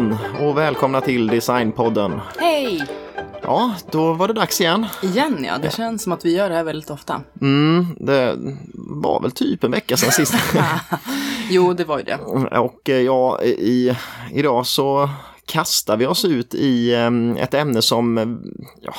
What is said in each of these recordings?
igen och välkomna till Designpodden. Hej! Ja, då var det dags igen. Igen ja, det känns som att vi gör det här väldigt ofta. Mm, det var väl typ en vecka sedan sist. Jo, det var ju det. och eh, ja, i, idag så kastar vi oss ut i eh, ett ämne som ja,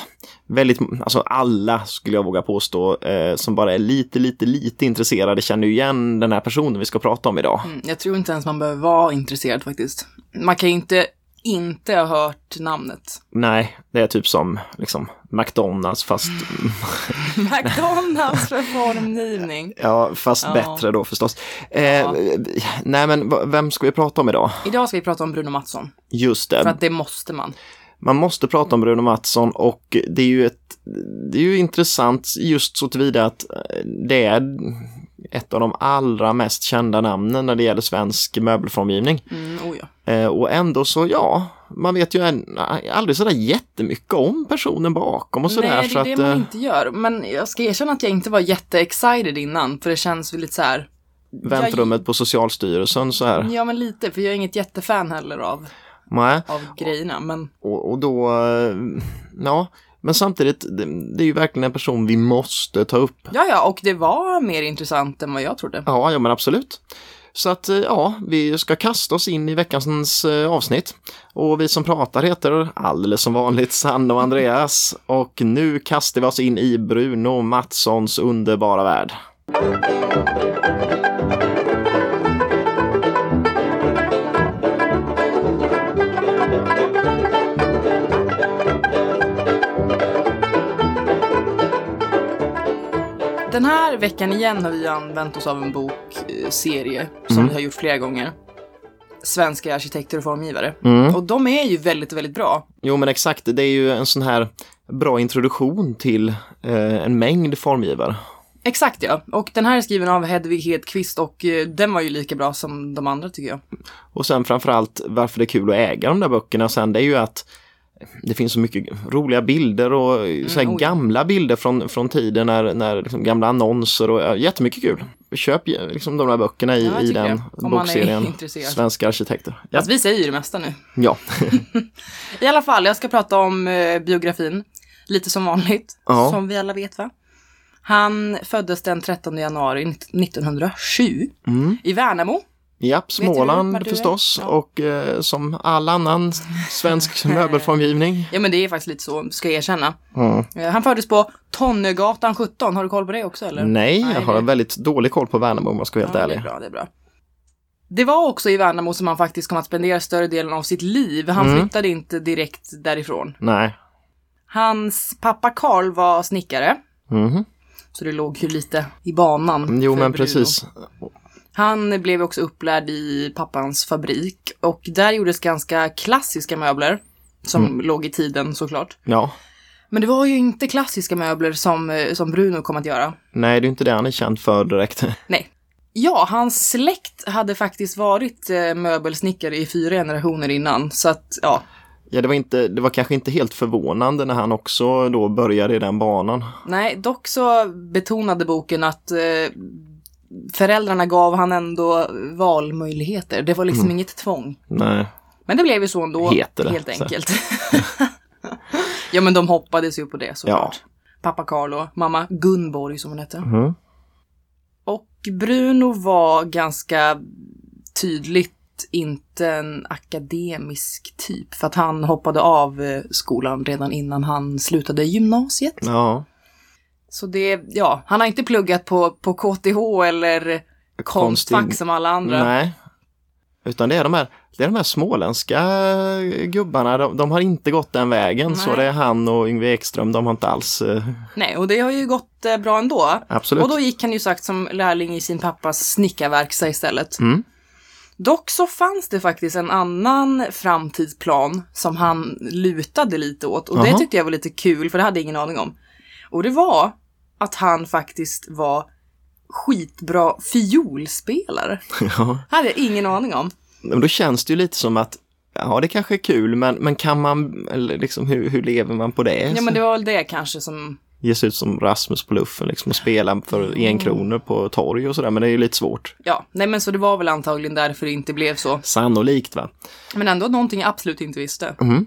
väldigt, alltså alla skulle jag våga påstå, eh, som bara är lite, lite, lite intresserade känner ju igen den här personen vi ska prata om idag. Mm, Jag tror inte ens man behöver vara intresserad faktiskt. Man kan ju inte inte ha hört namnet. Nej, det är typ som liksom McDonalds fast, McDonalds för formgivning. ja, fast Ja. bättre då förstås. Eh, Ja. Nej, men vem ska vi prata om idag? Idag ska vi prata om Bruno Mattsson, Just för det, att det måste man. Man måste prata om Bruno Mattsson och det är ju ett det är ju intressant just så tillvida att eh, det är ett av de allra mest kända namnen när det gäller svensk möbelformgivning. Mm, oh ja. Eh, och ändå så, ja, man vet ju aldrig sådär jättemycket om personen bakom och sådär. Nej, det så är det att, man eh, inte gör. Men jag ska erkänna att jag inte var jätteexcited innan, för det känns väl lite så här. väntrummet på Socialstyrelsen så här. Ja, men lite, för jag är inget jättefan heller av, Nej. av grejerna. Men Och, och då, eh, ja, men samtidigt, det, det är ju verkligen en person vi måste ta upp. ja, ja, och det var mer intressant än vad jag trodde. Ja, ja men absolut. Så att eh, ja, vi ska kasta oss in i veckans eh, avsnitt. Och vi som pratar heter alldeles som vanligt Sanna och Andreas. Och nu kastar vi oss in i Bruno Mattssons underbara värld. Den här veckan igen har vi använt oss av en bokserie som Mm. vi har gjort flera gånger. Svenska arkitekter och formgivare. Mm. Och de är ju väldigt, väldigt bra. Jo men exakt, det är ju en sån här bra introduktion till eh, en mängd formgivare. Exakt ja. Och den här är skriven av Hedvig Hedqvist och eh, den var ju lika bra som de andra tycker jag. Och sen framförallt varför det är kul att äga de där böckerna sen det är ju att det finns så mycket roliga bilder och så här oj. gamla bilder från, från tiden när, när liksom gamla annonser och ja, jättemycket kul. Köp liksom de där böckerna i, Ja, jag i den är bokserien. Svenska arkitekter. Ja. Fast vi säger ju det mesta nu. ja. I alla fall, jag ska prata om eh, biografin. Lite som vanligt. Ja. Som vi alla vet va? Han föddes den 13 januari 1907 Mm. i Värnamo. Japp, Småland förstås Ja. och eh, som all annan svensk möbelformgivning. Ja men det är faktiskt lite så, ska jag erkänna. Mm. Eh, Han föddes på Tonnögatan 17, har du koll på det också eller? Nej, jag har det- väldigt dålig koll på Värnamo om jag ska vara helt Ja, det ärlig. är bra, det är bra. Det var också i Värnamo som han faktiskt kom att spendera större delen av sitt liv. Han Mm. flyttade inte direkt därifrån. Nej. Hans pappa Karl var snickare, Mhm. så det låg ju lite i banan. Jo men Bruno. Han blev också upplärd i pappans fabrik och där gjordes ganska klassiska möbler. Som Mm. låg i tiden såklart. Ja. Men det var ju inte klassiska möbler som, eh, som Bruno kom att göra. Nej, det är inte det han är känd för direkt. Nej. Ja, hans släkt hade faktiskt varit eh, möbelsnickare i fyra generationer innan. Så att, ja. Ja, det var, inte, det var kanske inte helt förvånande när han också då började i den banan. Nej, dock så betonade boken att eh, föräldrarna gav han ändå valmöjligheter. Det var liksom inget tvång. Nej. Men det blev ju så ändå. Heter det, Helt enkelt. ja, men de hoppades ju på det såklart. Pappa Carl och mamma Gunborg som hon hette. Mhm. Och Bruno var ganska tydligt inte en akademisk typ. För att han hoppade av eh, skolan redan innan han slutade gymnasiet. Ja. Så det, ja, han har inte pluggat på, på KTH eller Konstfack Konstig- som alla andra. Nej. Utan det är de här, det är de här småländska gubbarna, de, de har inte gått den vägen. Så Nej. det är han och Yngve Ekström, de har inte alls... eh, Nej, och det har ju gått eh, bra ändå. absolut. Och då gick han ju sagt som lärling i sin pappas snickarverkstad istället. Mm. Dock så fanns det faktiskt en annan framtidsplan som han lutade lite åt och det Jaha. tyckte jag var lite kul för det hade jag ingen aning om. Och det var att han faktiskt var skitbra fiolspelare. Ja. hade jag ingen aning om. Men då känns det ju lite som att Ja, det kanske är kul, men, men kan man, eller liksom hur, hur lever man på det? Ja men det var väl det kanske som ge sig ut som Rasmus på luffen liksom och spela för en kronor på torg och sådär. Men det är ju lite svårt. Ja, nej men så det var väl antagligen därför det inte blev så. Sannolikt va? Men ändå någonting jag absolut inte visste. Mhm.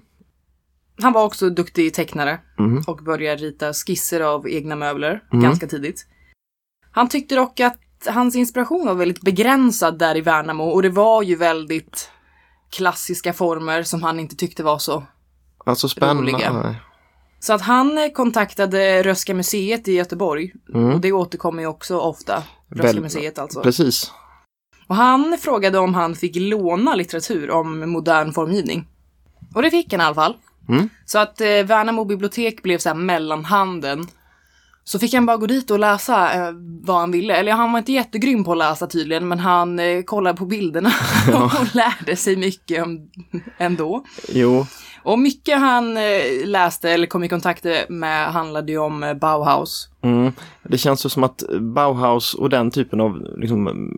Han var också duktig tecknare Mhm. och började rita skisser av egna möbler ganska tidigt. Han tyckte dock att hans inspiration var väldigt begränsad där i Värnamo och det var ju väldigt klassiska former som han inte tyckte var så. Alltså spännande. Roliga. Så att han kontaktade Röhsska museet i Göteborg Mm. och det återkommer ju också ofta. Röhsska Väl- museet alltså. Precis. Och han frågade om han fick låna litteratur om modern formgivning. Och det fick han i alla fall. Mm. Så att eh, Värnamo bibliotek blev så här mellanhanden. Så fick han bara gå dit och läsa eh, vad han ville. Eller han var inte jättegrym på att läsa tydligen, men han eh, kollade på bilderna och lärde sig mycket om, ändå. Jo, Och mycket han eh, läste eller kom i kontakt med handlade ju om eh, Bauhaus. Mm. Det känns ju som att Bauhaus och den typen av liksom,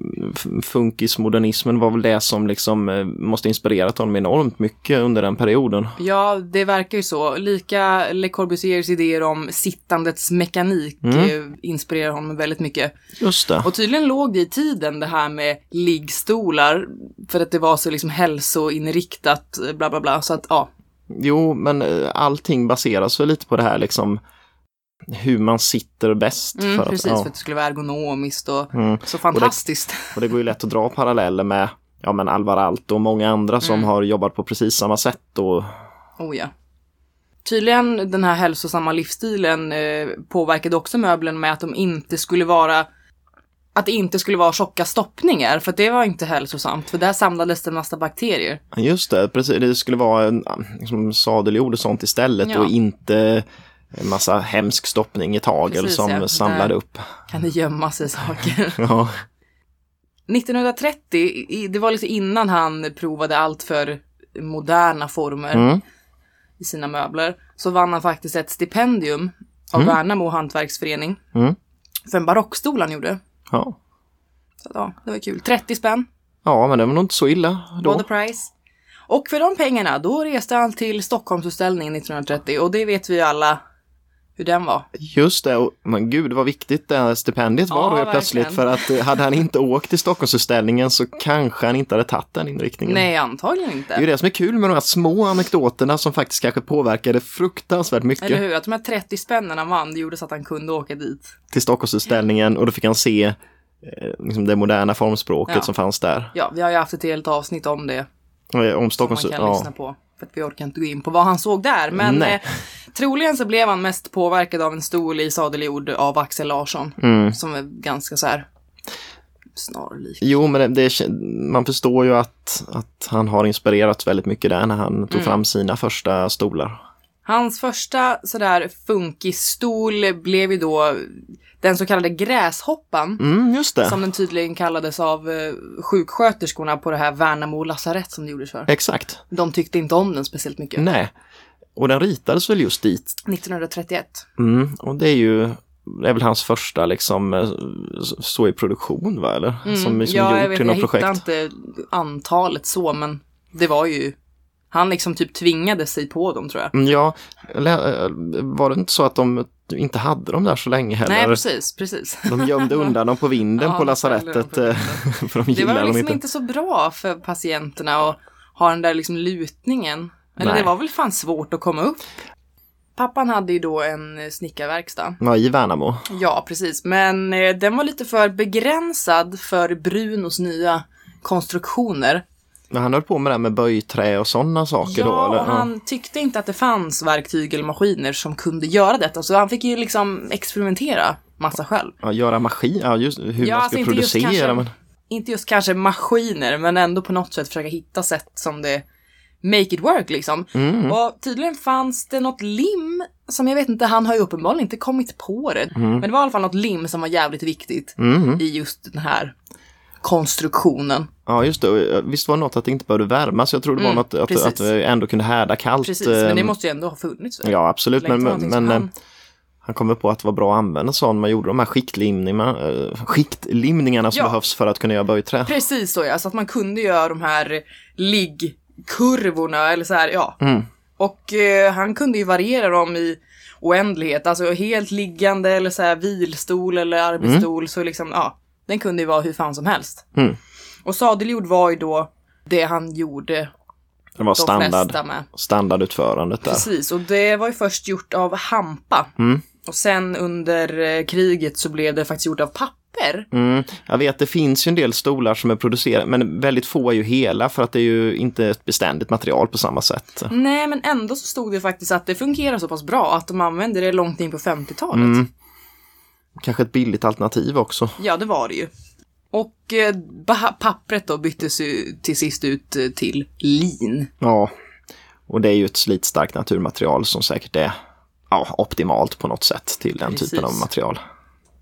funkismodernismen var väl det som liksom eh, måste inspirerat honom enormt mycket under den perioden. Ja, det verkar ju så. Lika Le Corbusiers idéer om sittandets mekanik Mm. inspirerar honom väldigt mycket. Just det. Och tydligen låg det i tiden det här med liggstolar, för att det var så liksom hälsoinriktat, bla bla bla. Så att ja, Jo, men eh, allting baseras väl lite på det här liksom hur man sitter bäst. mm, för att, precis, ja. för att det skulle vara ergonomiskt och Mm. så fantastiskt. Och det går ju lätt att dra paralleller med ja, men Alvar Aalto och många andra som Mm. har jobbat på precis samma sätt. Och, Oh ja. Tydligen den här hälsosamma livsstilen eh, påverkade också möblen med att de inte skulle vara att det inte skulle vara tjocka stoppningar, för det var inte hälsosamt, för där samlades det en massa bakterier. just det, precis, det skulle vara en liksom, sadeljord och sånt istället Ja. och inte en massa hemsk stoppning i tagel Precis, som ja. samlade upp. Kan det gömma sig saker? Ja. 1930, i- det var lite innan han provade allt för moderna former Mm. i sina möbler, så vann han faktiskt ett stipendium av Värnamo hantverksförening Mm. för en barockstol han gjorde. Ja. Så ja, det var kul. 30 spänn ja, men det var nog inte så illa då. the price. Och för de pengarna, då reste han till Stockholmsutställningen 1930 och det vet vi ju alla hur den var. Just det, och, men gud vad viktigt det här stipendiet var Ja, då helt plötsligt. För att eh, hade han inte åkt till Stockholmsutställningen så kanske han inte hade tagit den inriktningen. Nej, antagligen Det är ju inte. det som är kul med de här små anekdoterna som faktiskt kanske påverkade fruktansvärt mycket Eller hur? Att de här 30 spännen han vann, det gjorde så att han kunde åka dit. till Stockholmsutställningen och då fick han se eh, liksom det moderna formspråket Ja. som fanns där. Ja, vi har ju haft ett helt avsnitt om det eh, Om som man Stockholms... kan Ja. lyssna på. För att vi orkar inte gå in på vad han såg där. Men eh, troligen så blev han mest påverkad av en stol i sadeljord av Axel Larsson. Mm. Som är ganska så här snarlik. Jo, men det, det, man förstår ju att, att han har inspirerat väldigt mycket där när han Mm. tog fram sina första stolar. Hans första sådär funkisstol blev ju då den så kallade gräshoppan. Mm. Som den tydligen kallades av eh, sjuksköterskorna på det här Värnamo lasarett som det gjordes för. Exakt. De tyckte inte om den speciellt mycket. Nej. Och den ritades väl just dit. 1931. Mm, och det är ju det är väl hans första liksom eh, så i produktion va eller? Som, som Mm. ja, jag gjort vet, till jag något projekt. hittar inte antalet så, men det var ju... Han liksom typ tvingade sig på dem tror jag. Mm, Ja, eh, var det inte så att de inte hade dem där så länge heller? Nej, precis, precis. De gömde undan dem på vinden Ja, på lasarettet på eh, för de Det var liksom inte. inte så bra för patienterna att ha den där liksom lutningen. Eller Nej. det var väl fan svårt att komma upp. Pappan hade ju då en eh, snickarverkstad. Ja, i Värnamo. Ja, precis. Men eh, den var lite för begränsad för Brunos nya konstruktioner. Men han höll på med det här med böjträ och sådana saker Ja, då? Eller? och han tyckte inte att det fanns verktyg eller maskiner som kunde göra detta. Så han fick ju liksom experimentera massa själv. ja, göra maskin, ja just hur Ja, man alltså ska inte just producera. kanske- Men, Inte just kanske maskiner, men ändå på något sätt försöka hitta sätt som det make it work liksom. Mm. Och tydligen fanns det något lim som jag vet inte, han har ju uppenbarligen inte kommit på det. Men det var i alla fall något lim som var jävligt viktigt mm. i just den här konstruktionen. Ja, just det. Visst var det något att det inte behövde värmas? Jag tror det var Mm, något att, att vi ändå kunde härda kallt. Precis, men det eh, måste ju ändå ha funnits. Ja, absolut. Men, men, någonting eh, han kommer på att det var bra att använda sån. Man gjorde de här skiktlimningarna, eh, skiktlimningarna som Ja. behövs för att kunna göra böjträ. Precis så ja, så att man kunde göra de här liggkurvorna eller så här, ja. Mm. Och eh, han kunde ju variera dem i oändlighet. Alltså helt liggande eller så här vilstol eller arbetsstol. Så liksom, ja, den kunde ju vara hur fan som helst. Mm. Och sadeljord var ju då det han gjorde Det var de standard, standardutförandet där. Precis, och det var ju först gjort av hampa. Mm. Och sen under eh, kriget så blev det faktiskt gjort av papper. Mm. Jag vet, det finns ju en del stolar som är producerade, men väldigt få är ju hela för att det är ju inte ett beständigt material på samma sätt. Nej, men ändå så stod det faktiskt att det fungerar så pass bra att de använde det långt in på 50-talet. Mm. Kanske ett billigt alternativ också. Ja, det var det ju. Och eh, pappret då byttes ju till sist ut eh, till lin. Ja, och det är ju ett slitstarkt naturmaterial som säkert är ja, optimalt på något sätt till den Precis. typen av material.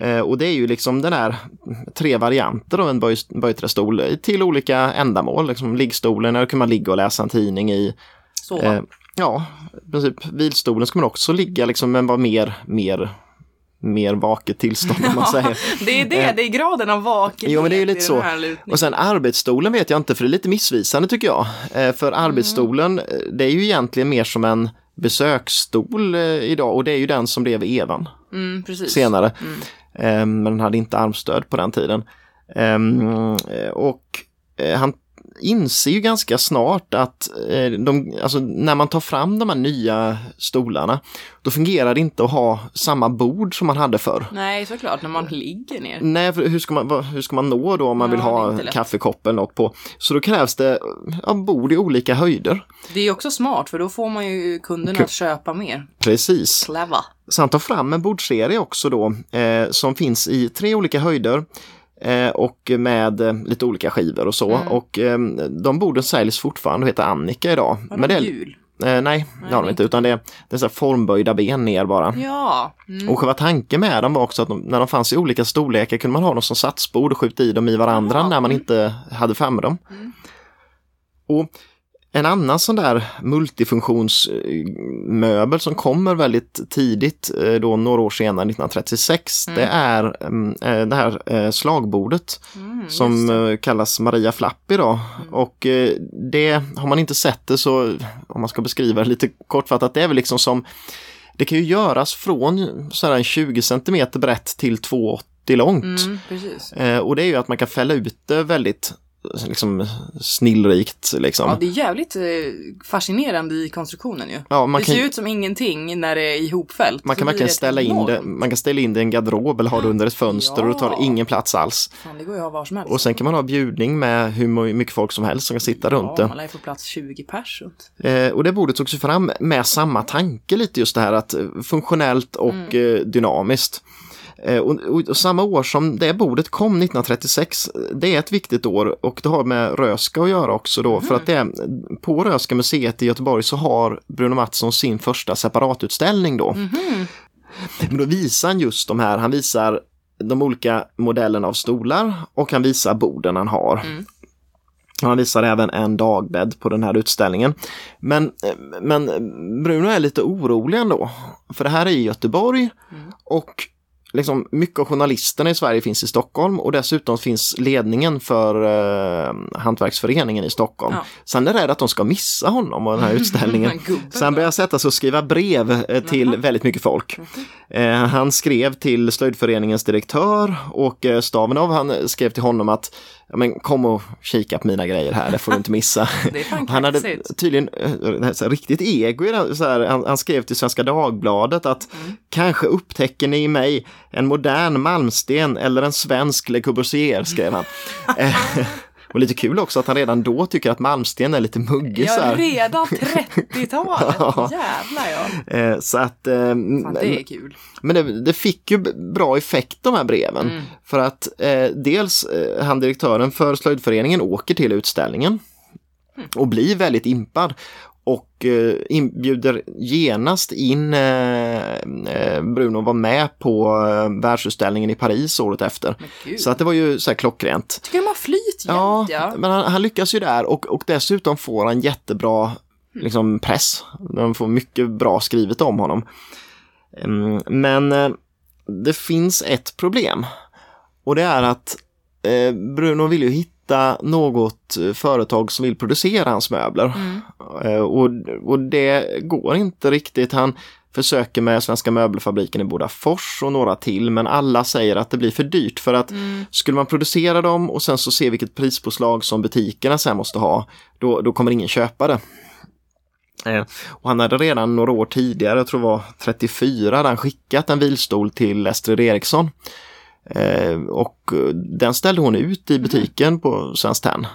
Eh, och det är ju liksom den här tre varianter av en böj- böjträstol till olika ändamål. Liksom liggstolen, där kan man ligga och läsa en tidning i. Eh, ja, i princip vilstolen ska man också ligga liksom, men vara mer, mer, mer vaket tillstånd om man säger. det är det, det är graden av vakenhet Jo, men det är ju lite så. Och sen arbetsstolen vet jag inte för det är lite missvisande tycker jag. Eh, För arbetsstolen, eh, det är ju egentligen mer som en besöksstol eh, idag och det är ju den som blev Evan Mm, senare. Eh, Ehm, men den hade inte armstöd på den tiden. Ehm, och eh, han inser ju ganska snart att eh, de, alltså, när man tar fram de här nya stolarna då fungerar det inte att ha samma bord som man hade förr. Nej, såklart, när man ligger ner. Nej, för hur ska man, hur ska man nå då om man Ja, vill ha kaffekoppen och på? Så då krävs det ja, bord i olika höjder. Det är också smart, för då får man ju kunderna att köpa mer. Precis. Clever. Så han tar fram en bordserie också då eh, som finns i tre olika höjder och med eh, lite olika skivor och så. Mm. Och eh, de borden säljs fortfarande och heter Annika idag. Var Men det det, jul? eh, nej, det har de inte. utan det, det är så formböjda ben ner bara. Ja. Mm. Och själva tanken med dem var också att de, när de fanns i olika storlekar kunde man ha dem som satsbord och skjuta i dem i varandra Jaha, när man mm. inte hade med dem. Och en annan sån där multifunktionsmöbel som kommer väldigt tidigt, eh, då några år senare, 1936, det är mm, eh, det här eh, slagbordet Mm, som det. kallas Maria Flapp idag. Och eh, det, har man inte sett det så, om man ska beskriva det lite kortfattat, det är väl liksom som, det kan ju göras från sådär 20 cm brett till 2,80 långt. Mm, och det är ju att man kan fälla ut det väldigt liksom, snillrikt. Liksom. Ja, det är jävligt eh, fascinerande i konstruktionen ju. Ja, man det kan, ser ut som ingenting när det är ihopfällt. man kan verkligen ställa in det, man kan ställa in det i en garderob eller ha det under ett fönster och det tar Ja. ingen plats alls. Fan, det går ju att ha var som helst. Och sen kan man ha bjudning med hur mycket folk som helst som kan sitta runt ja, det. man lär få plats 20 pers runt. Eh, och det bordet togs ju fram med samma tanke lite just det här att eh, funktionellt och Mm. eh, dynamiskt. Eh, och, och, och samma år som det bordet kom, 1936, eh, det är ett viktigt år och det har med Röska att göra också då. För att det är, på Röska museet i Göteborg så har Bruno Mattsson sin första separatutställning då. Men då visar han just de här, han visar de olika modellerna av stolar och han visar borden han har. Han visar även en dagbädd på den här utställningen. Men, men Bruno är lite orolig ändå. För det här är i Göteborg och liksom mycket av journalisterna i Sverige finns i Stockholm och dessutom finns ledningen för eh, Hantverksföreningen i Stockholm. Ja. Han är rädd att de ska missa honom och den här utställningen. Så han börjar sätta sig och skriva brev eh, till Jaha. väldigt mycket folk. Eh, han skrev till slöjdföreningens direktör och eh, Stavenov han skrev till honom att ja, men kom och kika på mina grejer här, det får du inte missa. Han hade tydligen eh, här, riktigt ego i det. Så här, han, han skrev till Svenska Dagbladet att Mm. kanske upptäcker ni i mig en modern malmsten eller en svensk Le Corbusier, skrev han. Eh, och lite kul också att han redan då tycker att malmsten är lite muggig. Ja, redan 30-talet. Ja. Jävlar ja. Eh, så att, eh, Fan, det är kul. men det, det fick ju bra effekt de här breven. Mm. För att eh, dels eh, han direktören för slöjdföreningen åker till utställningen Mm. och blir väldigt impad. Och eh, inbjuder genast in eh, eh, Bruno var med på världsutställningen i Paris året efter. Så att det var ju så här klockrent. Tycker de har flyt Ja, ja. men han, han lyckas ju där och, och dessutom får han jättebra liksom, press. De får mycket bra skrivet om honom. Mm, Men det finns ett problem. Och det är att Bruno vill ju hitta något eh, företag som vill producera hans möbler. Eh, och, och det går inte riktigt. Han försöker med Svenska möbelfabriken i Bodafors och några till men alla säger att det blir för dyrt för att skulle man producera dem och sen så se vilket prispåslag som butikerna sen måste ha då, då kommer ingen köpa det. Eh, Och han hade redan några år tidigare, jag tror det var 34, hade han skickat en vilstol till Estrid Eriksson. Eh, och eh, den ställde hon ut i butiken på Svenskt Tenn.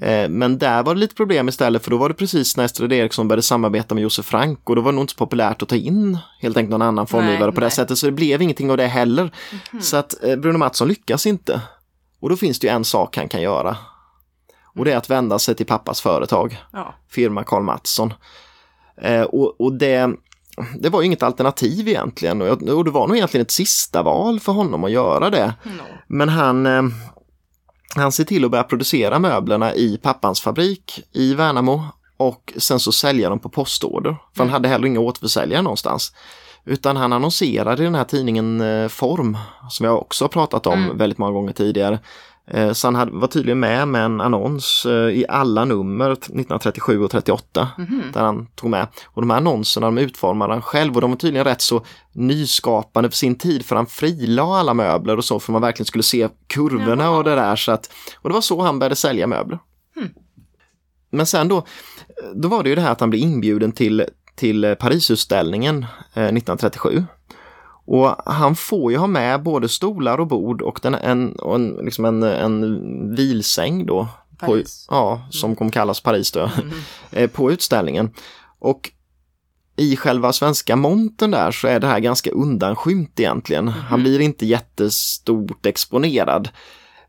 Eh, Men där var det lite problem istället för då var det precis när Estrid Eriksson började samarbeta med Josef Frank och då var det nog inte så populärt att ta in helt enkelt någon annan formgivare på det nej. sättet så det blev ingenting av det heller. Så att Bruno Mattsson lyckas inte. Och då finns det ju en sak han kan göra. Och det är att vända sig till pappas företag ja. firma Karl Mattsson. Och och det, det var ju inget alternativ egentligen och, det var nog egentligen ett sista val för honom att göra det. No. Men han, eh, han ser till att börja producera möblerna i pappans fabrik i Värnamo och sen så sälja dem på postorder. För han hade heller inga återförsäljare någonstans. Utan han annonserade i den här tidningen eh, Form, som jag också har pratat om väldigt många gånger tidigare. Eh, Så han hade, var tydligen med med en annons eh, i alla nummer 1937 och 38 där han tog med. Och de här annonserna de utformade han själv och de var tydligen rätt så nyskapande för sin tid för han frilade alla möbler och så för man verkligen skulle se kurvorna och det där. Så att, och det var så han började sälja möbler. Men sen då, då var det ju det här att han blev inbjuden till, till Parisutställningen eh, 1937. Och han får ju ha med både stolar och bord och, den, en, och en, liksom en, en vilsäng då. På, ja, som kommer kallas Paris då, eh, på utställningen. Och i själva svenska montern där så är det här ganska undanskymt egentligen. Han blir inte jättestort exponerad.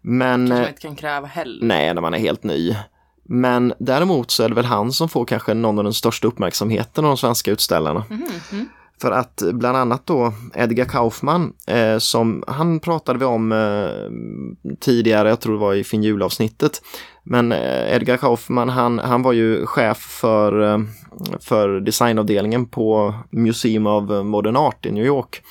Men... Eh, man inte kan kräva heller. Nej, när man är helt ny. Men däremot så är det väl han som får kanske någon av den största uppmärksamheten av de svenska utställarna. För att bland annat då Edgar Kaufman, eh, som han pratade vi om eh, tidigare, jag tror det var i Finn julavsnittet. Men eh, Edgar Kaufman, han, han var ju chef för, eh, för designavdelningen på Museum of Modern Art i New York.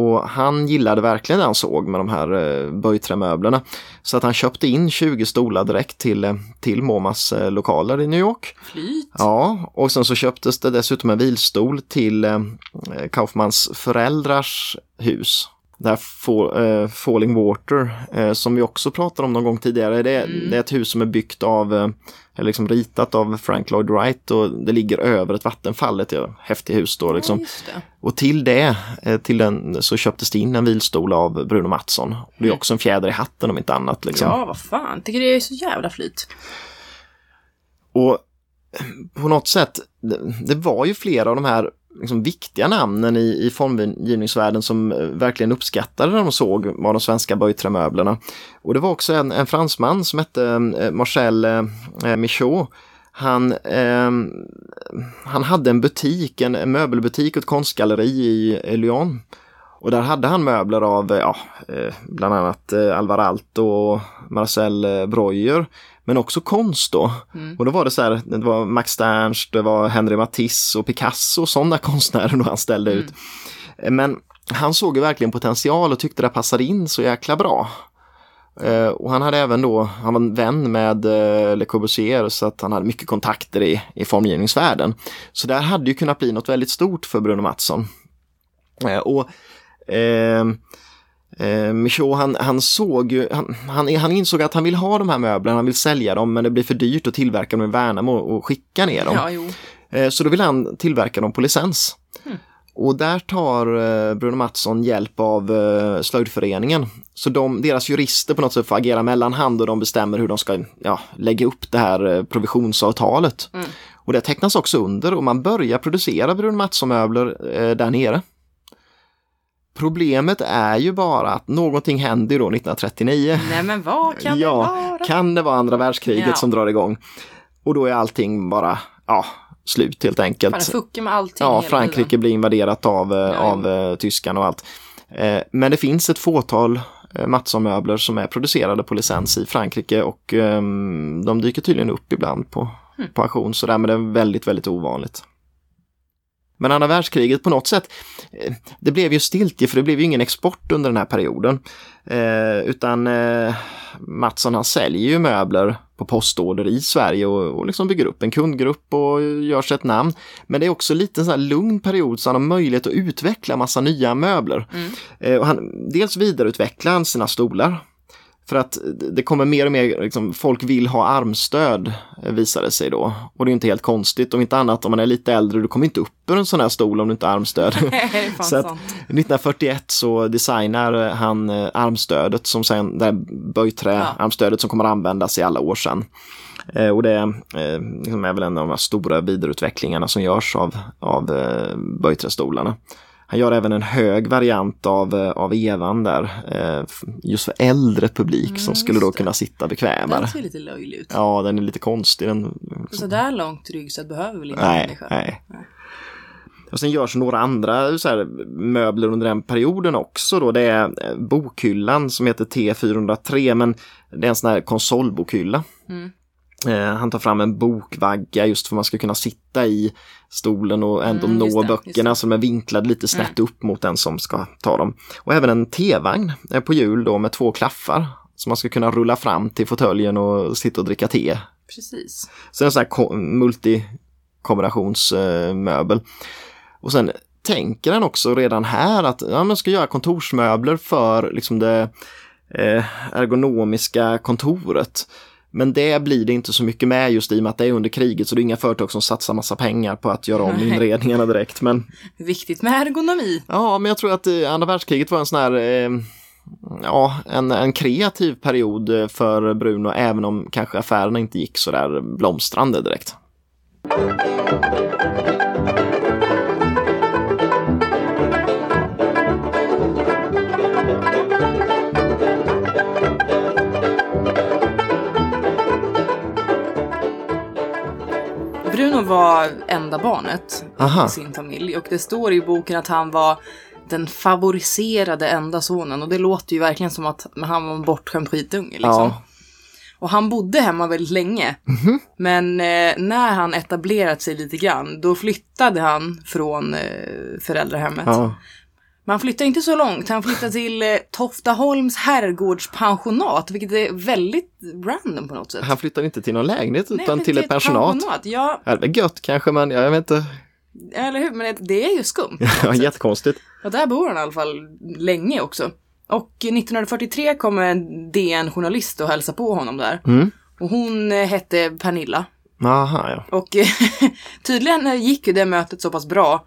Och han gillade verkligen det han såg med de här eh, böjträmöblerna. Så att han köpte in 20 stolar direkt till, eh, till MoMAs eh, lokaler i New York. Flyt. Ja, och sen så köptes det dessutom en vilstol till eh, Kaufmans föräldrars hus. Det här Fall, eh, Falling Water eh, som vi också pratade om någon gång tidigare. Det, är- det är ett hus som är byggt av, eh, eller liksom ritat av Frank Lloyd Wright och det ligger över ett vattenfall, ett ja, häftigt hus då Ja, liksom. det. Och till det, till den så köptes det in en vilstol av Bruno Mattsson. Det är också en fjäder i hatten om inte annat liksom. Ja, vad fan. Tycker det är så jävla flyt. Och på något sätt, det, det var ju flera av de här liksom, viktiga namnen i, i formgivningsvärlden som eh, verkligen uppskattade när de såg av de svenska böjträmöblerna. Och det var också en, en fransman som hette eh, Marcel eh, Michaud. Han, eh, han hade en butik, en, en möbelbutik och ett konstgalleri i, Lyon. Och där hade han möbler av ja, bland annat Alvar Aalto och Marcel Breuer. Men också konst då. Och då var det så här, det var Max Ernst, det var Henry Matisse och Picasso, sådana konstnärer då han ställde ut. Eh, Men han såg ju verkligen potential och tyckte det passade in så jäkla bra. Eh, och han hade även då, han var en vän med eh, Le Corbusier så att han hade mycket kontakter i, i formgivningsvärlden. Så där hade ju kunnat bli något väldigt stort för Bruno Mattsson. Eh, och eh, Michaud han, han såg ju, han, han, han insåg att han vill ha de här möblerna, han vill sälja dem men det blir för dyrt att tillverka dem i Värnamo och skicka ner dem. Ja. Eh, Så då vill han tillverka dem på licens. Hmm. Och där tar eh, Bruno Mattsson hjälp av eh, slöjdföreningen. Så de, deras jurister på något sätt får agera mellanhand och de bestämmer hur de ska ja, lägga upp det här eh, provisionsavtalet. Mm. Och det tecknas också under och man börjar producera Bruno Mattsson-möbler eh, där nere. Problemet är ju bara att någonting händer då 1939. Nej, men vad kan ja, det vara? kan det vara andra världskriget Ja. som drar igång? Och då är allting bara, ja, slut helt enkelt. Fan, fuckar med allting Ja, Frankrike tiden. blir invaderat av, eh, av eh, tyskarna och allt. Eh, men det finns ett fåtal Mattsson-möbler som är producerade på licens i Frankrike och ehm, de dyker tydligen upp ibland på, Hm. på auktion så det är väldigt, väldigt ovanligt. Men andra världskriget på något sätt, eh, det blev ju stiltje för det blev ju ingen export under den här perioden. Eh, utan eh, Mattsson han säljer ju möbler på postorder i Sverige och, och liksom bygger upp en kundgrupp och gör sig ett namn. Men det är också lite en sån här lugn period så han har möjlighet att utveckla massa nya möbler. Mm. Eh, och han, dels vidareutvecklar han sina stolar. För att det kommer mer och mer, liksom, folk vill ha armstöd eh, visar det sig då. Och det är inte helt konstigt, om inte annat om man är lite äldre, du kommer inte upp ur en sån här stol om du inte har armstöd. Så att- sant. 1941 så designar han eh, armstödet som sen, det här böjträ-armstödet som kommer att användas i alla år sedan. Eh, och det eh, liksom är väl en av de stora vidareutvecklingarna som görs av, av eh, böjträstolarna. Han gör även en hög variant av, eh, av Evan där, eh, just för äldre publik som Mm, skulle då det. kunna sitta Den bekvämare. ser lite löjlig ut. Ja, den är lite konstig. Den, Så där långt ryggsätt behöver väl inte Nej, människa? nej. Nej. Och sen görs några andra så här, möbler under den perioden också. Då. Det är eh, bokhyllan som heter T403 men det är en sån här konsolbokhylla. Mm. Eh, han tar fram en bokvagga just för att man ska kunna sitta i stolen och ändå Mm, nå det, böckerna som är vinklade lite snett upp mot den som ska ta dem. Och även en T-vagn eh, på hjul då med två klaffar. Så man ska kunna rulla fram till fåtöljen och sitta och dricka te Precis. så en sån här ko- multikombinationsmöbel. Och sen tänker han också redan här att ja, man ska göra kontorsmöbler för liksom det eh, ergonomiska kontoret. Men det blir det inte så mycket med just i och med att det är under kriget så det är inga företag som satsar massa pengar på att göra om Nej. inredningarna direkt. Men Viktigt med ergonomi. ja, men jag tror att eh, andra världskriget var en sån här eh, Ja, en, en kreativ period eh, för Bruno även om kanske affärerna inte gick så där blomstrande direkt. Bruno var enda barnet Aha. i sin familj och det står i boken att han var den favoriserade enda sonen och det låter ju verkligen som att han var en bortskämd skitunge liksom. Ja. Och han bodde hemma väldigt länge. Men eh, när han etablerat sig lite grann, då flyttade han från eh, föräldrahemmet. Ja. Men han flyttade inte så långt, han flyttade till eh, Toftaholms herrgårdspensionat, vilket är väldigt random på något sätt. Han flyttar inte till någon lägenhet utan till ett pensionat. Ja, Ja, det är gött kanske men jag vet inte. eller hur? Men det, är ju skumt. Ja, jättekonstigt. Och där bor han i alla fall länge också. Och 1943 kommer en DN-journalist och hälsa på honom där. Mm. Och hon eh, hette Pernilla. Aha, ja. Och tydligen eh, gick ju det mötet så pass bra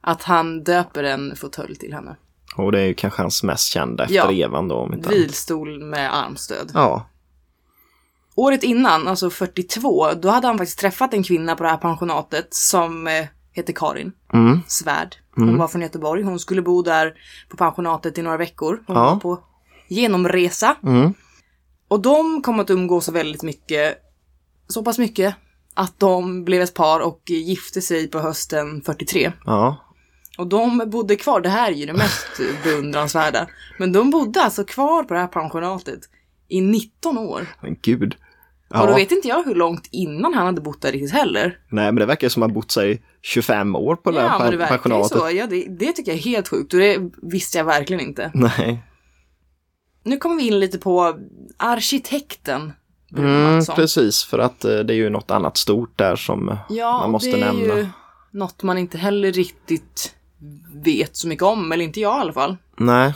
att han döper en fåtölj till henne. Och det är ju kanske hans mest kända efter Ja. Evan då. Om inte. Vilstol med armstöd. Ja. Året innan, alltså 42, då hade han faktiskt träffat en kvinna på det här pensionatet som eh, heter Karin Mm. Svärd. Hon var från Göteborg. Hon skulle bo där på pensionatet i några veckor. Hon Ja. var på genomresa. Mm. Och de kom att umgås väldigt mycket. Så pass mycket att de blev ett par och gifte sig på hösten 43. Ja. Och de bodde kvar, det här är ju det mest beundransvärda. Men de bodde alltså kvar på det här pensionatet i 19 år. Men gud. Och då Ja. vet inte jag hur långt innan han hade bott där riktigt heller. Nej, men det verkar som att han bott sig 25 år på det Ja, här men det pensionatet. så. Ja, det, det tycker jag är helt sjukt och det visste jag verkligen inte. Nej. Nu kommer vi in lite på arkitekten Mm, precis, för att eh, det är ju något annat stort där som Ja, man måste det är nämna. ju något man inte heller riktigt vet så mycket om, eller inte jag i alla fall. Nej,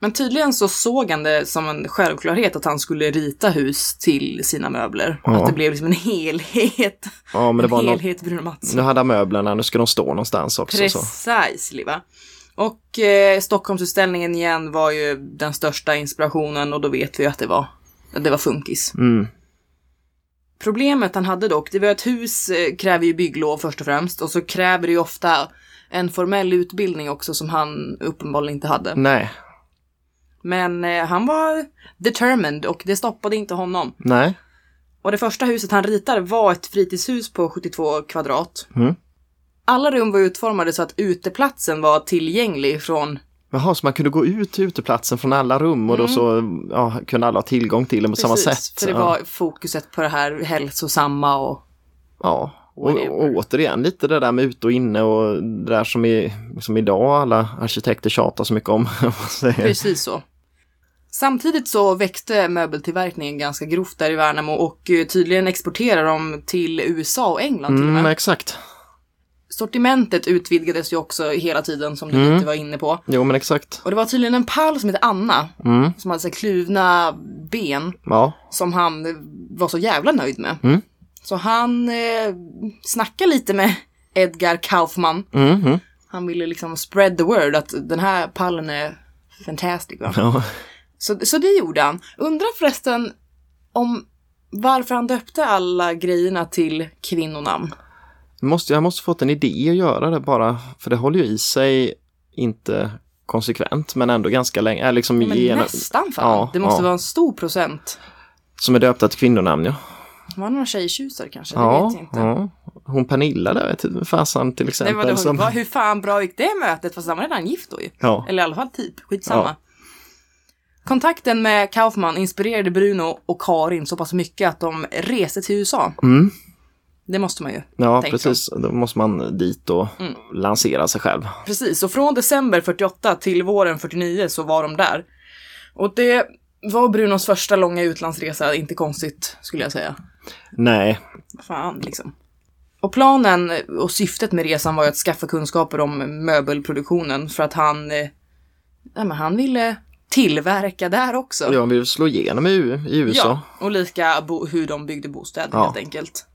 Men tydligen så såg han det som en självklarhet att han skulle rita hus till sina möbler. Ja. Att det blev liksom en helhet. ja, men det en var helhet Bruno Mattsson. Nu hade han möblerna, nu ska de stå någonstans också. Så. Precis, va. Och eh, Stockholmsutställningen igen var ju den största inspirationen och då vet vi att det var, det var funkis. Mm. Problemet han hade dock, det var att hus eh, kräver ju bygglov först och främst och så kräver det ju ofta en formell utbildning också som han uppenbarligen inte hade. Nej, Men eh, han var determined och det stoppade inte honom. nej. Och det första huset han ritar var ett fritidshus på 72 kvadrat. Mm. Alla rum var utformade så att uteplatsen var tillgänglig från Jaha, så man kunde gå ut till uteplatsen från alla rum och då så ja, kunde alla ha tillgång till den på samma sätt. Mm. För det ja. var fokuset på det här hälsosamma och Ja, och, och återigen lite det där med ute och inne och det där som, i, som idag alla arkitekter tjatar så mycket om. precis så. Samtidigt så växte möbeltillverkningen ganska grovt där i Värnamo och eh, tydligen exporterar de till USA och England till och Mm, med. exakt. Sortimentet utvidgades ju också hela tiden som du Mm. lite var inne på. Jo, men exakt. Och det var tydligen en pall som hette Anna, Mm, som hade så kluvna ben, ja. som han var så jävla nöjd med. Mm. Så han eh, snackade lite med Edgar Kaufman. Mm, mm. Han ville liksom spread the word att den här pallen är fantastic. Va? ja. Så, så det gjorde han. Undrar förresten om varför han döpte alla grejerna till kvinnonamn. Måste, jag måste fått en idé att göra det bara, för det håller ju i sig inte konsekvent, men ändå ganska länge. Äh, liksom Men genom- nästan fan. Ja, det måste ja. vara en stor procent. Som är döpta till kvinnonamn, ja. Var det någon tjejtjusare kanske? Det Ja, vet jag inte. ja. Hon Pernilla där, du, fasan till Nej, exempel. vadå, som, vad, hur fan bra gick det mötet? Fast han var redan gift då ju. ja. Eller i alla fall typ, skitsamma. Ja. Kontakten med Kaufman inspirerade Bruno och Karin så pass mycket att de reste till USA. Mm. Det måste man ju. Ja, precis. Då måste man dit och Mm. lansera sig själv. Precis, och från december 48 till våren 49 så var de där. Och det var Brunos första långa utlandsresa, inte konstigt skulle jag säga. Nej, Fan liksom. Och planen och syftet med resan var ju att skaffa kunskaper om möbelproduktionen för att han, eh, ja, men han ville tillverka där också. jag vill slå igenom i, i USA. Ja, och lika hur de byggde bostäder Ja. helt enkelt.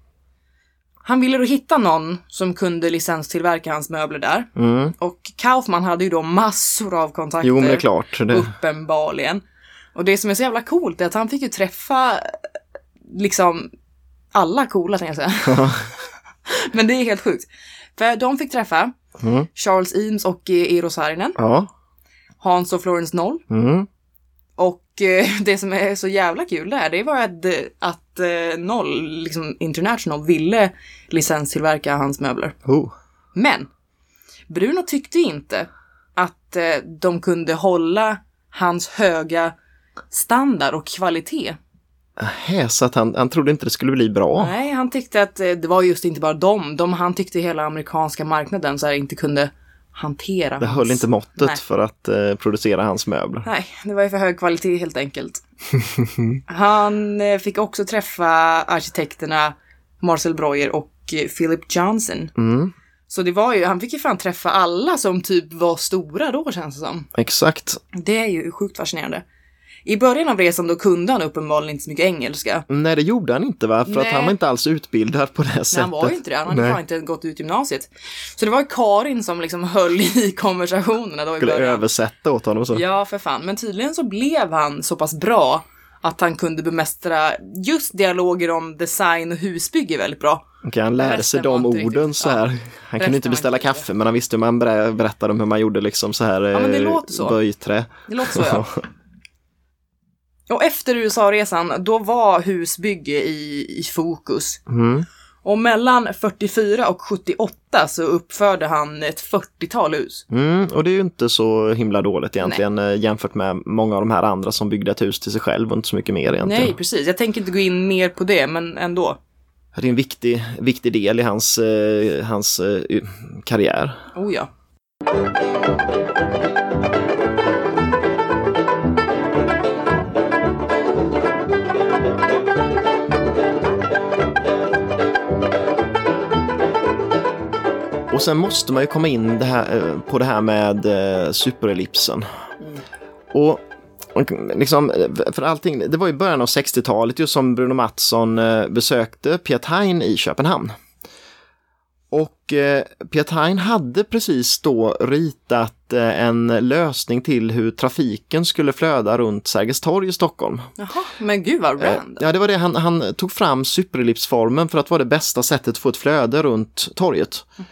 Han ville då hitta någon som kunde licenstillverka hans möbler där. Mm. Och Kaufman hade ju då massor av kontakter. Jo, men det är klart. Det, Uppenbarligen. Och det som är så jävla coolt är att han fick ju träffa liksom alla coola tänkte jag säga. men det är helt sjukt. För de fick träffa Mm. Charles Eames och eh, Eero Saarinen, ja. Hans och Florence Noll. Mm. Och eh, det som är så jävla kul där, det var att, eh, att eh, Noll, liksom International, ville licenstillverka hans möbler. Oh. Men Bruno tyckte inte att eh, de kunde hålla hans höga standard och kvalitet. Hä, så att han, han trodde inte det skulle bli bra. Nej, han tyckte att eh, det var just inte bara dem. De, han tyckte hela amerikanska marknaden så här inte kunde hantera Det hans... höll inte måttet Nej. för att eh, producera hans möbler. Nej, det var ju för hög kvalitet helt enkelt. Han eh, fick också träffa arkitekterna Marcel Breuer och eh, Philip Johnson. Mm. Så det var ju, han fick ju fan träffa alla som typ var stora då känns det som. Exakt. Det är ju sjukt fascinerande. I början av resan då kunde han uppenbarligen inte så mycket engelska. Nej, det gjorde han inte va? För att Nej. han var inte alls utbildad på det sättet. han var ju inte det, han hade Nej. fan inte gått ut gymnasiet. Så det var Karin som liksom höll i konversationerna då i Skulle början. översätta åt honom så. Ja, för fan. Men tydligen så blev han så pass bra att han kunde bemästra just dialoger om design och husbygge väldigt bra. Okej, han lärde sig de inte riktigt- orden så här. Han Resten kunde inte beställa inte kaffe, men han visste hur man ber- berättade om hur man gjorde liksom så här Ja, men det eh, låter så. böjträ. Det låter så ja. Och efter USA-resan, då var husbygge i, i fokus. Mm. Och mellan 44 och 78 så uppförde han ett 40-tal hus. Mm, och det är ju inte så himla dåligt egentligen eh, jämfört med många av de här andra som byggde ett hus till sig själv och inte så mycket mer egentligen. Nej, precis. Jag tänker inte gå in mer på det, men ändå. Det är en viktig, viktig del i hans, eh, hans eh, karriär. Oh ja. Och sen måste man ju komma in det här, eh, på det här med eh, superellipsen. Och och liksom, eh, för allting, det var i början av 60-talet just som Bruno Mattsson besökte Piet Hein i Köpenhamn. Och eh, Piet Hein hade precis då ritat eh, en lösning till hur trafiken skulle flöda runt Sergels torg i Stockholm. Jaha, men gud vad Eh, random. Ja, det var det. Han, han tog fram superellipsformen för att vara det bästa sättet att få ett flöde runt torget. Eh,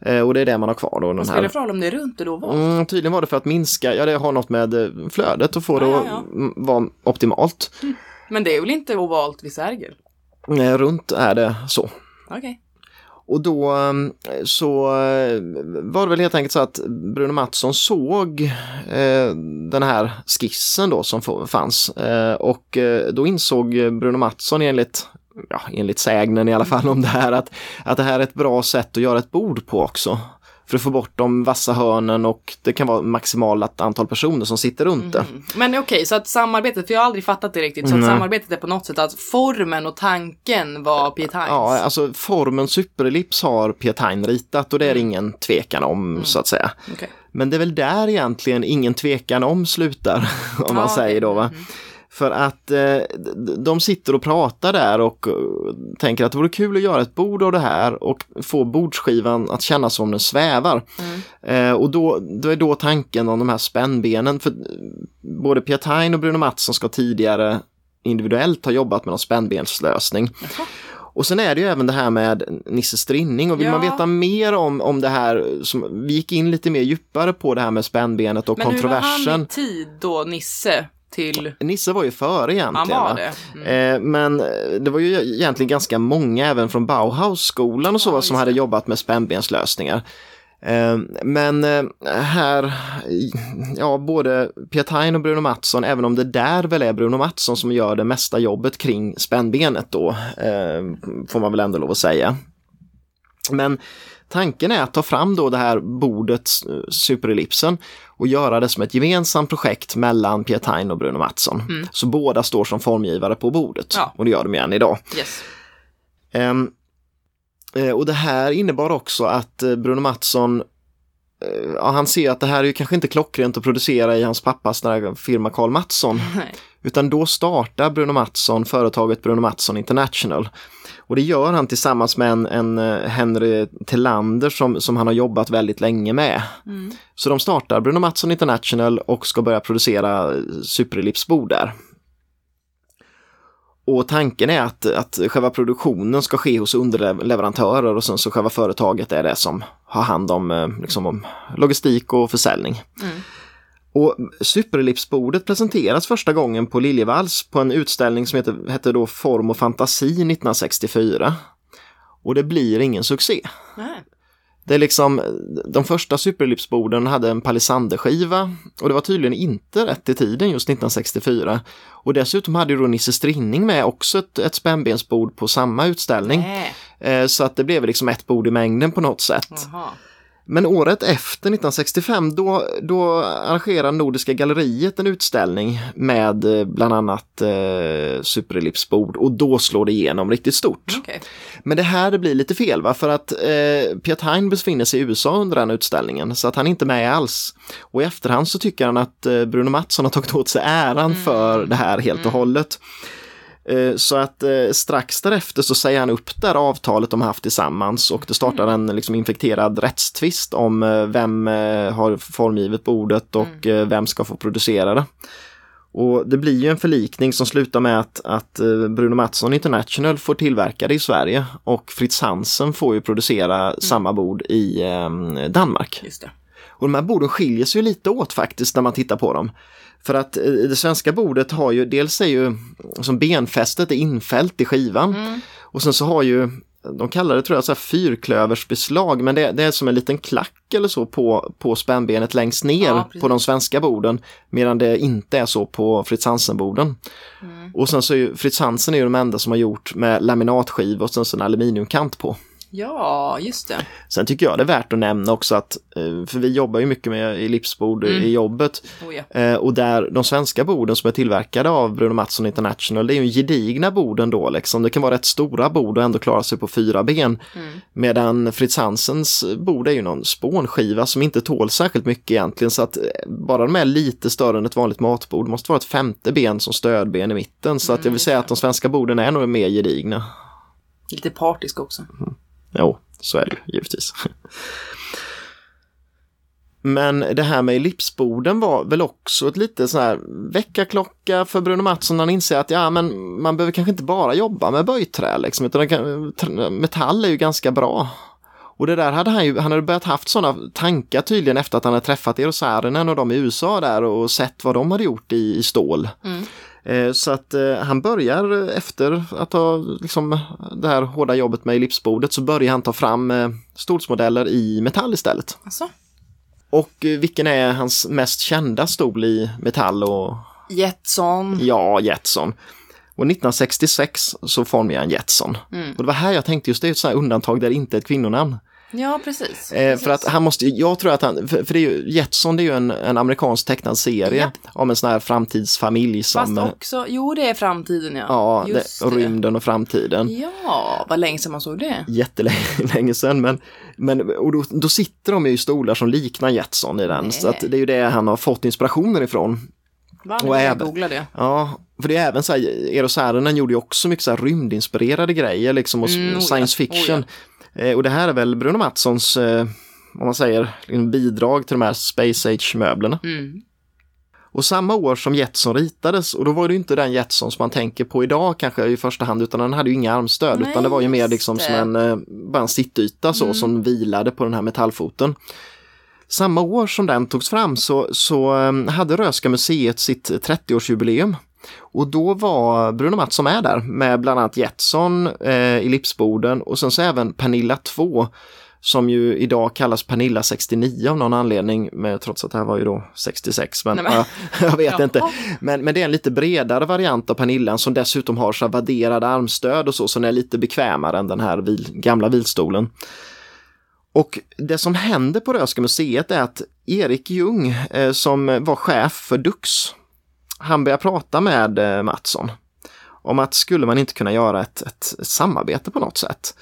och det är det man har kvar då. Vad spelar det för roll om det är runt eller ovalt? Mm, tydligen var det för att minska, ja det har något med eh, flödet och få det Ja, att ja, mm, vara optimalt. Men det är väl inte ovalt vid Sergel? Eh, runt är det så. Okej. Och då eh, så eh, var det väl helt enkelt så att Bruno Mattsson såg eh, den här skissen då som fanns eh, och eh, då insåg Bruno Mattsson enligt Ja, enligt sägnen i alla fall om det här att, att det här är ett bra sätt att göra ett bord på också. För att få bort de vassa hörnen och det kan vara maximalt antal personer som sitter runt det. Mm. Men okej, så att samarbetet, för jag har aldrig fattat det riktigt, så att Nej. samarbetet är på något sätt att formen och tanken var Piet Heinz. Ja, alltså formen superellips har Pietine ritat och det är det ingen tvekan om så att säga. Okej. Men det är väl där egentligen ingen tvekan om slutar, om man Ja, säger okej. då va. Mhm. För att eh, de sitter och pratar där och eh, tänker att det vore kul att göra ett bord av det här och få bordsskivan att kännas som den svävar. Mm. Eh, och då, då är då tanken om de här spännbenen, för eh, både Pietine och Bruno Mattsson ska tidigare individuellt ha jobbat med någon spännbenslösning. Jaha. Och sen är det ju även det här med Nisse Strinning och vill Ja. man veta mer om, om det här, som, vi gick in lite mer djupare på det här med spännbenet och Men hur var kontroversen. han i tid då, Nisse, till... Nisse var ju före egentligen. Han var va? det? Mm. Men eh, det var ju egentligen ganska många även från Bauhausskolan och så Ja, som hade jobbat med spännbenslösningar. Eh, men här, ja både Pietine och Bruno Mattsson, även om det där väl är Bruno Mattsson som gör det mesta jobbet kring spännbenet då, får man väl ändå lov att säga. Men tanken är att ta fram då det här bordet, superellipsen, och göra det som ett gemensamt projekt mellan Pietine och Bruno Mattsson. Mm. Så båda står som formgivare på bordet. Ja. Och det gör de än idag. Yes. Eh, och det här innebar också att eh, Bruno Mattsson eh, Ja, han ser att det här är ju kanske inte klockrent att producera i hans pappas firma Carl Mattsson. Nej. Utan då startar Bruno Mattsson företaget Bruno Mattsson International. Och det gör han tillsammans med en, en eh, Henry Tillander som, som han har jobbat väldigt länge med. Mm. Så de startar Bruno Mattsson International och ska börja producera superellipsbord där. Och tanken är att, att själva produktionen ska ske hos underleverantörer och sen så själva företaget är det som har hand om, eh, liksom om logistik och försäljning. Mm. Och superellipsbordet presenteras första gången på Liljevalchs på en utställning som heter, hette då Form och fantasi 1964. Och det blir ingen succé. Nej. Det är liksom, de första superellipsborden hade en palisanderskiva och det var tydligen inte rätt i tiden just 1964. Och dessutom hade ju då Nisse Strinning med också ett, ett spännbensbord på samma utställning. Nej. Eh, så att det blev liksom ett bord i mängden på något sätt. Jaha. Men året efter, 1965, då, då arrangerar Nordiska galleriet en utställning med eh, bland annat eh, superellipsbord och då slår det igenom riktigt stort. Okej. Men det här det blir lite fel va, för att eh, Piet Hein befinner sig i USA under den utställningen så att han är inte med alls. Och i efterhand så tycker han att eh, Bruno Mattsson har tagit åt sig äran för det här helt och hållet. Eh, Så att eh, strax därefter så säger han upp det här avtalet de haft tillsammans och det startar en liksom infekterad rättstvist om eh, vem eh, har formgivit bordet och eh, vem ska få producera det. Och det blir ju en förlikning som slutar med att, att eh, Bruno Mattsson International får tillverka det i Sverige och Fritz Hansen får ju producera samma bord i eh, Danmark. Och de här borden skiljer sig lite åt faktiskt när man tittar på dem. För att det svenska bordet har ju, dels är ju som benfästet är infällt i skivan Mm. och sen så har ju de kallar det tror jag så här fyrklöversbeslag men det, det är som en liten klack eller så på, på spännbenet längst ner Ja, på de svenska borden medan det inte är så på Fritz Hansen-borden. Mm. Och sen så är ju Fritz Hansen är ju de enda som har gjort med laminatskiva och sen så en aluminiumkant på. Ja, just det. Sen tycker jag det är värt att nämna också att, eh, för vi jobbar ju mycket med ellipsbord Mm. i jobbet Oh, ja. eh, och där de svenska borden som är tillverkade av Bruno Mattsson International, det är ju gedigna borden då liksom. Det kan vara rätt stora bord och ändå klara sig på fyra ben. Mm. Medan Fritz Hansens bord är ju någon spånskiva som inte tål särskilt mycket egentligen så att eh, bara de är lite större än ett vanligt matbord måste vara ett femte ben som stödben i mitten så att jag Mm, vill säga att de svenska borden är nog mer gedigna. Lite partisk också. Jo, så är det ju givetvis. Men det här med ellipsborden var väl också ett lite sån här väckarklocka för Bruno Mattsson när han inser att ja, men man behöver kanske inte bara jobba med böjträ liksom, utan kan, metall är ju ganska bra. Och det där hade han ju, han hade börjat haft sådana tankar tydligen efter att han hade träffat Eero Saarinen och de i USA där och sett vad de hade gjort i, i stål. Mm. Eh, Så att eh, han börjar efter att ha liksom, det här hårda jobbet med ellipsbordet så börjar han ta fram eh, stolsmodeller i metall istället. Alltså? Och vilken är hans mest kända stol i metall och Jetson. ja, Jetson. Och 1966 så formade han Jetson. Mm. Och det var här jag tänkte just det är ett sånt undantag där det inte är ett kvinnonamn. Ja, precis. Eh, precis. för att han måste, jag tror att han, för, för det är ju, Jetson det är ju en, en amerikansk tecknad serie Japp. om en sån här framtidsfamilj som, Fast också, jo det är framtiden ja. ja, Just det, rymden och framtiden. Ja, vad länge sedan man såg det. jättelänge sedan. Men, men, och då, då sitter de ju i stolar som liknar Jetson i den. Nej. Så att det är ju det han har fått inspirationen ifrån. Va, Och även- googla det. Ja, för det är även så här, Eero Saarinen gjorde ju också mycket så här rymdinspirerade grejer liksom och Mm, oh ja, science fiction. Eh, och det här är väl Bruno Mattssons, eh, om man säger, liksom bidrag till de här Space Age-möblerna. Mm. Och samma år som Jetson ritades, och då var det inte den Jetson som man tänker på idag kanske i första hand, utan den hade ju inga armstöd, Nej, utan det var ju mer liksom som en, eh, bara en sittyta så, Mm. som vilade på den här metallfoten. Samma år som den togs fram så, så eh, hade Röhsska museet sitt 30-årsjubileum. Och då var Bruno Mattsson med där med bland annat Jetson, eh, ellipsborden och sen så även Pernilla 2 som ju idag kallas Pernilla 69 av någon anledning, med, trots att det här var ju då 66. Men, Nej, men- ja, jag vet Jaha. inte. Men, men det är en lite bredare variant av Pernillan som dessutom har så vadderade armstöd och så, så den är lite bekvämare än den här vil, gamla vilstolen. Och det som händer på Röhsska museet är att Erik Ljung, eh, som var chef för Dux, han börjar prata med eh, Mattsson om att skulle man inte kunna göra ett, ett, ett samarbete på något sätt.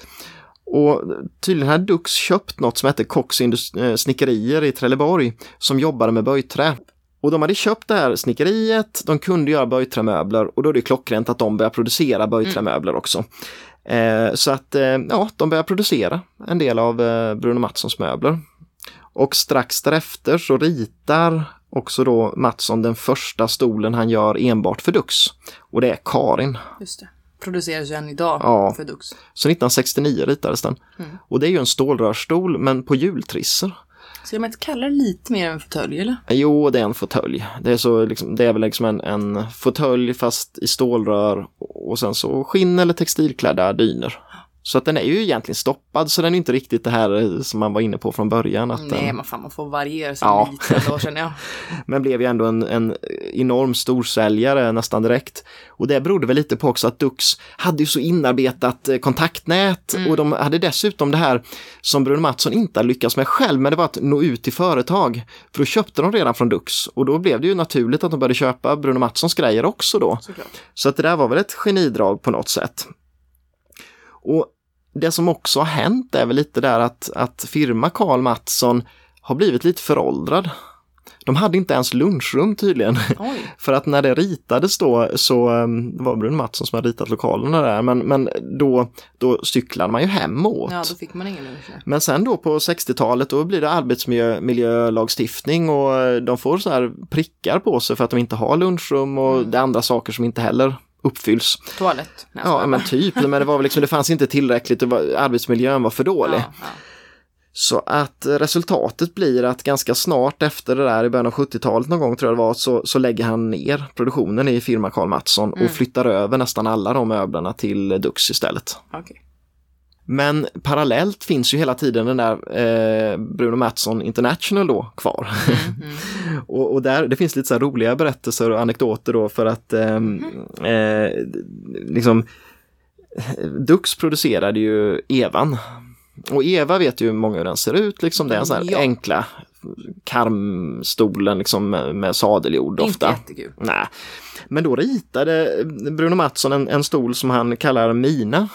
Och tydligen hade Dux köpt något som hette Cox eh, Snickerier i Trelleborg som jobbade med böjträ. Och de hade köpt det här snickeriet, de kunde göra böjträmöbler och då är det klockrent att de börjar producera böjträmöbler också. Eh, så att eh, ja, de börjar producera en del av eh, Bruno Mattssons möbler. Och strax därefter så ritar också då Mattsson den första stolen han gör enbart för Dux. Och det är Karin. Just det. Produceras ju än idag Ja. för Dux. Så 1969 ritades den. Mm. Och det är ju en stålrörsstol men på hjultrisser. Ska man inte kalla det lite mer en fåtölj eller? Jo, det är en fåtölj. Det är, så liksom, det är väl liksom en, en fåtölj fast i stålrör och sen så skinn eller textilklädda dyner. Så att den är ju egentligen stoppad så den är inte riktigt det här eh, som man var inne på från början. Att Nej, den, man, fan, man får variera sig Ja. lite då känner jag. men blev ju ändå en, en enorm storsäljare nästan direkt. Och det berodde väl lite på också att Dux hade ju så inarbetat eh, kontaktnät och de hade dessutom det här som Bruno Mattsson inte hade lyckats med själv, men det var att nå ut till företag. För då köpte de redan från Dux och då blev det ju naturligt att de började köpa Bruno Mattssons grejer också då. Såklart. Så att det där var väl ett genidrag på något sätt. Och det som också har hänt är väl lite där att, att firma Karl Mattsson har blivit lite föråldrad. De hade inte ens lunchrum tydligen. För att när det ritades då så um, var Bruno Mattsson som hade ritat lokalerna där men, men då, då cyklade man ju hemåt. Ja, då fick man ingen lunch. Men sen då på 60-talet då blir det arbetsmiljölagstiftning och de får så här prickar på sig för att de inte har lunchrum och Mm. det är andra saker som inte heller uppfylls. Toalett. Ja men typ, men det var väl liksom, det fanns inte tillräckligt, var, arbetsmiljön var för dålig. Ja, ja. Så att resultatet blir att ganska snart efter det där i början av 70-talet någon gång tror jag det var så, så lägger han ner produktionen i firma Karl Mattsson Mm. och flyttar över nästan alla de möblerna till Dux istället. Okej. Men parallellt finns ju hela tiden den där eh, Bruno Mattsson International då kvar. Mm. och, och där, det finns lite så roliga berättelser och anekdoter då för att ehm, eh, liksom Dux producerade ju Evan. Och Eva vet ju många hur den ser ut, liksom det är en sån här Ja. enkla karmstolen liksom med, sadeljord Inte ofta. jättekul. Nej. Men då ritade Bruno Mattsson en, en stol som han kallar Mina.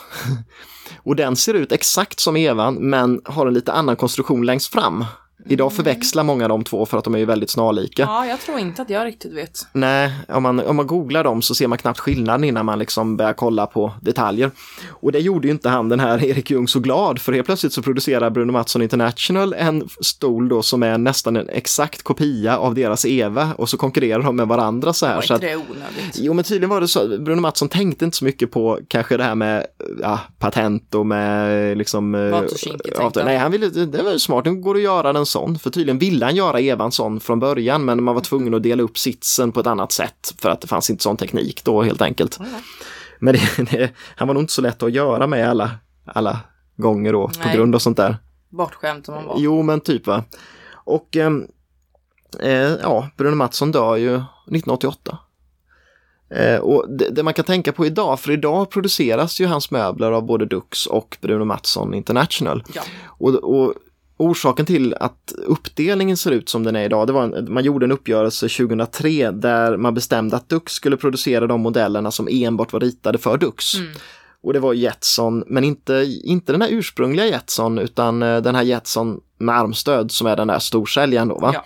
Och den ser ut exakt som Evan men har en lite annan konstruktion längst fram. Idag förväxlar många de två för att de är ju väldigt snarlika. Ja, jag tror inte att jag riktigt vet. Nej, om man, om man googlar dem så ser man knappt skillnaden innan man liksom börjar kolla på detaljer. Och det gjorde ju inte han den här Erik Ljung så glad för helt plötsligt så producerar Bruno Mattsson International en stol då som är nästan en exakt kopia av deras Eva och så konkurrerar de med varandra så här. Var Så inte det onödigt? Jo men tydligen var det så, Bruno Mattsson tänkte inte så mycket på kanske det här med ja, patent och med liksom... Var inte så kinkigt Nej, han ville, det var ju smart, nu går det att göra den sån. För tydligen ville han göra Eva en sån från början men man var tvungen att dela upp sitsen på ett annat sätt för att det fanns inte sån teknik då helt enkelt. Mm. Men det, det, han var nog inte så lätt att göra med alla, alla gånger då på Nej. grund av sånt där. Bortskämd som man var. Jo, men typ va. Och ehm, eh, ja, Bruno Mattsson dör ju 1988. Eh, och det, det man kan tänka på idag, för idag produceras ju hans möbler av både Dux och Bruno Mattsson International. Ja. Och, och orsaken till att uppdelningen ser ut som den är idag, det var en, man gjorde en uppgörelse 2003 där man bestämde att Dux skulle producera de modellerna som enbart var ritade för Dux. Mm. Och det var Jetson, men inte, inte den här ursprungliga Jetson utan eh, den här Jetson med armstöd som är den där storsäljaren då va? Ja.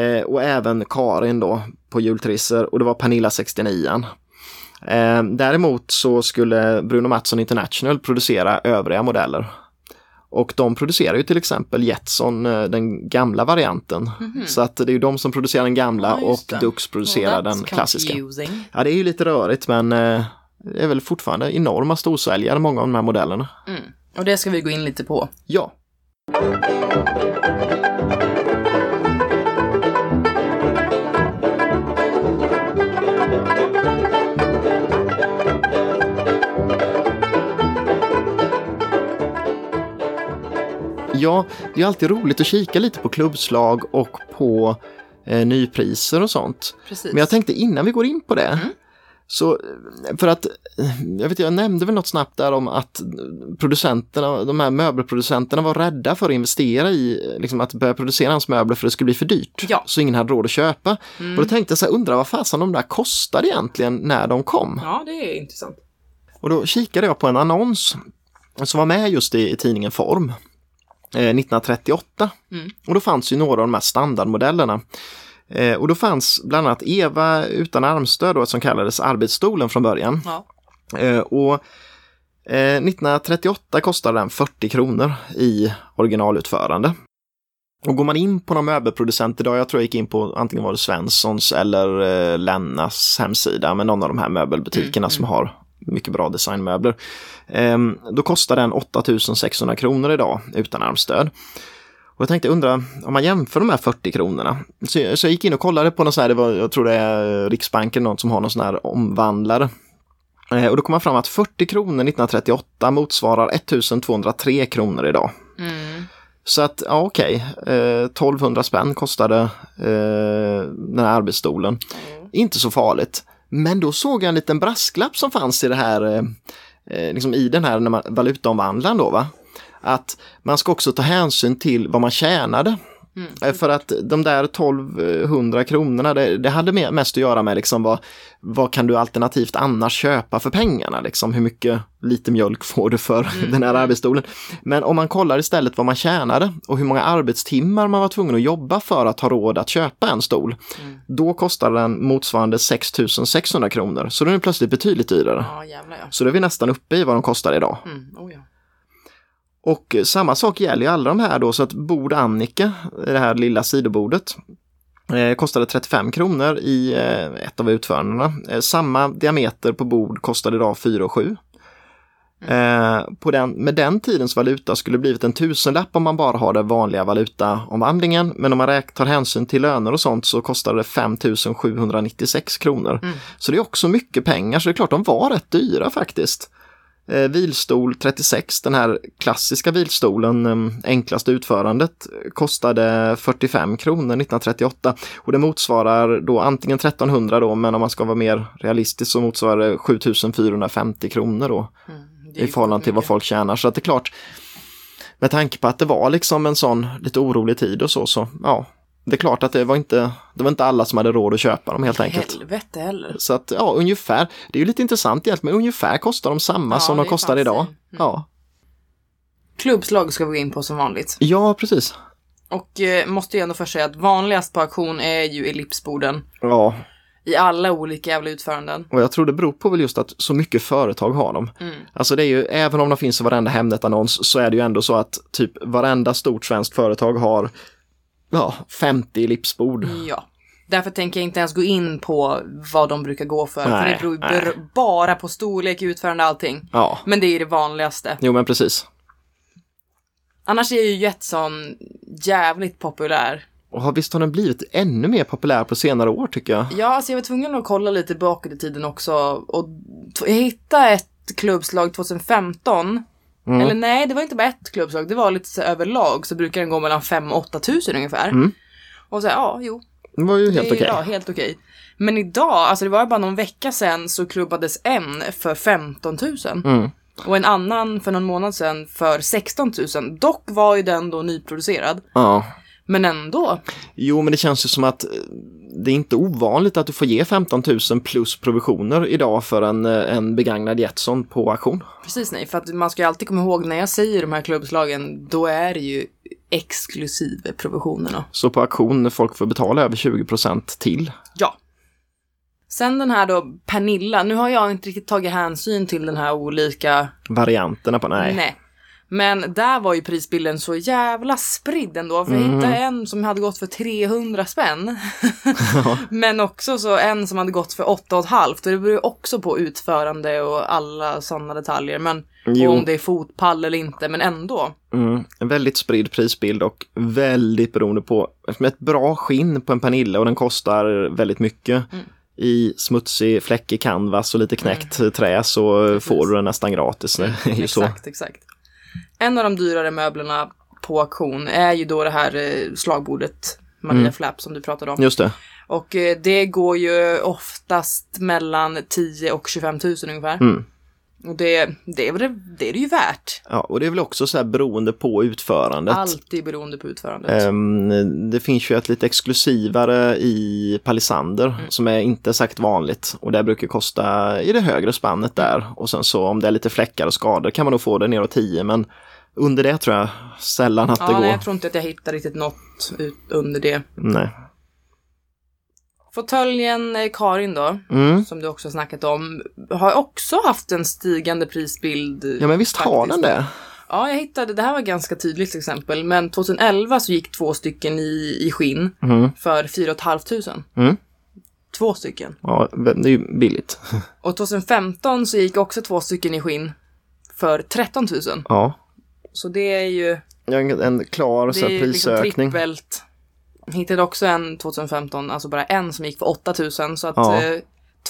Eh, och även Karin då på jultrisser och det var Pernilla 69 eh, Däremot så skulle Bruno Mattsson International producera övriga modeller. Och de producerar ju till exempel Jetson, eh, den gamla varianten. Så att det är ju de som producerar den gamla. Ja, och. Dux producerar Well, den klassiska. confusing. Ja, det är ju lite rörigt men eh, det är väl fortfarande enorma storsäljare många av de här modellerna. Mm. Och det ska vi gå in lite på. Ja. Ja, det är alltid roligt att kika lite på klubbslag och på eh, nypriser och sånt. Precis. Men jag tänkte innan vi går in på det. Så eh, för att, eh, jag vet jag nämnde väl något snabbt där om att producenterna, de här möbelproducenterna var rädda för att investera i, liksom att börja producera hans möbler för det skulle bli för dyrt. Ja. Så ingen hade råd att köpa. Mm. Och då tänkte jag så här, undra vad fasen de där kostade egentligen när de kom. Ja, det är intressant. Och då kikade jag på en annons som var med just i, i tidningen Form eh, 1938. Mm. Och då fanns ju några av de här standardmodellerna. Eh, och då fanns bland annat Eva utan armstöd då, som kallades arbetsstolen från början. Ja. Eh, och eh, 1938 kostade den 40 kronor i originalutförande. Och går man in på någon möbelproducent idag, jag tror jag gick in på antingen var det Svenssons eller eh, Lennas hemsida, men någon av de här möbelbutikerna Mm, som har mycket bra designmöbler. Ehm, då kostar den 8600 kronor idag utan armstöd. Och jag tänkte undra, om man jämför de här 40 kronorna. Så, så jag gick in och kollade på någon sån här, det var, jag tror det är Riksbanken, någon som har någon sån här omvandlare. Eh, och då kom man fram att 40 kronor 1938 motsvarar 1203 kronor idag. Mm. Så att, ja okej, eh, 1200 spänn kostade eh, den här arbetsstolen. Inte så farligt. Men då såg jag en liten brasklapp som fanns i det här, eh, eh, liksom i den här när man- valutaomvandlaren då va. Att man ska också ta hänsyn till vad man tjänade. Eh, För att de där 1200 kronorna, det, det hade mest att göra med liksom vad, vad kan du alternativt annars köpa för pengarna? Liksom, hur mycket liter mjölk får du för den här arbetsstolen? Men om man kollar istället vad man tjänade och hur många arbetstimmar man var tvungen att jobba för att ha råd att köpa en stol. Då kostar den motsvarande 6600 kronor, så den är plötsligt betydligt dyrare. Ja, jävlar ja. Så då är vi nästan uppe i vad de kostar idag. Mm. Oh, ja. Och eh, samma sak gäller ju alla de här då, så att bord Annika, det här lilla sidobordet, eh, kostade 35 kronor i eh, ett av utförandena. Eh, samma diameter på bord kostade idag 4 7. Eh, på den, med den tidens valuta skulle det blivit en tusenlapp om man bara har den vanliga valutaomvandlingen. Men om man räk- tar hänsyn till löner och sånt så kostar det 5 796 kronor. Så det är också mycket pengar, så det är klart de var rätt dyra faktiskt. Eh, vilstol 36, den här klassiska vilstolen, eh, enklaste utförandet, kostade 45 kronor 1938 och det motsvarar då antingen 1300 då, men om man ska vara mer realistisk så motsvarar det 7450 kronor då är i förhållande till vad folk tjänar. Så att det är klart, med tanke på att det var liksom en sån lite orolig tid och så, så ja, det är klart att det var inte, det var inte alla som hade råd att köpa dem helt enkelt. Helvete heller. Så att ja, ungefär, det är ju lite intressant egentligen, men ungefär kostar de samma Ja, som de kostar idag. Mm. Ja. Klubbslag ska vi gå in på som vanligt. ja, precis. Och eh, måste ju ändå först säga att vanligast på auktion är ju ellipsborden. Ja, I alla olika jävla utföranden. och jag tror det beror på väl just att så mycket företag har dem. Mm. Alltså det är ju, även om de finns i varenda Hemnet-annons så är det ju ändå så att typ varenda stort svenskt företag har ja, 50 lipsbord. Ja. Därför tänker jag inte ens gå in på vad de brukar gå för. för Nej, det beror ju nej. ber- bara på storlek, utförande, allting. Ja, Men det är det vanligaste. jo men precis. Annars är ju Jetson jävligt populär. Och har, visst har den blivit ännu mer populär på senare år tycker jag. Ja, alltså jag var tvungen att kolla lite bakåt i tiden också. Och jag hittade ett klubbslag 2015. Mm. Eller nej, det var inte bara ett klubbslag. Det var lite så överlag. Så brukar den gå mellan 5 och 8 tusen ungefär. Mm. Och så här, ja, jo. Det var ju helt okej. Ja, helt okej. Men idag, alltså det var bara någon vecka sedan så klubbades en för 15 000. Mm. Och en annan för någon månad sedan för 16 000. Dock var ju den då nyproducerad. Ja. Men ändå. Jo, men det känns ju som att eh, det är inte ovanligt att du får ge 15 000 plus provisioner idag för en, eh, en begagnad Jetson på auktion. Precis nej, för att man ska ju alltid komma ihåg när jag säger de här klubbslagen, då är det ju exklusive provisionerna. Så på auktion folk får betala över 20% till. Ja. Sen den här då, Pernilla. Nu har jag inte riktigt tagit hänsyn till den här olika... Varianterna på, nej. Men där var ju prisbilden så jävla spridd ändå. För jag Mm. hittade en som hade gått för 300 spänn. Men också så en som hade gått för 8,5. Och det beror ju också på utförande och alla sådana detaljer. Men Jo. om det är fotpall eller inte. Men ändå. Mm, en väldigt spridd prisbild och väldigt beroende på ett bra skinn på en Pernilla och den kostar väldigt mycket. Mm. I smutsig, fläckig canvas och lite knäckt trä så Precis. får du den nästan gratis. Så. Exakt, exakt. En av de dyrare möblerna på auktion är ju då det här eh, slagbordet Maria Mm. Flapp som du pratade om. Just det. Och eh, det går ju oftast mellan 10 och 25 000 ungefär. Mm. Och det, det, är, det, det är det ju värt. Ja, och det är väl också så här beroende på utförandet. Alltid beroende på utförandet. Ehm, det finns ju ett lite exklusivare i palisander Mm. som är inte sagt vanligt och det brukar kosta i det högre spannet där och sen så om det är lite fläckar och skador kan man nog få det neråt 10 men under det tror jag sällan att det ja, går. nej, jag tror inte att jag hittar riktigt något ut under det. Nej. Fåtöljen eh, Karin då, Mm. som du också snackat om, har också haft en stigande prisbild. Ja men visst har den det. Ja, jag hittade, det här var ganska tydligt till exempel, men 2011 så gick två stycken i, i skinn Mm. för 4 500. Mm. Två stycken. Ja, det är ju billigt. Och 2015 så gick också två stycken i skinn för 13 000. Ja. Så det är ju, En, klar det så här, är liksom prisökning. trippelt. Hittade också en 2015, alltså bara en som gick för 8 000. Så att Ja. eh,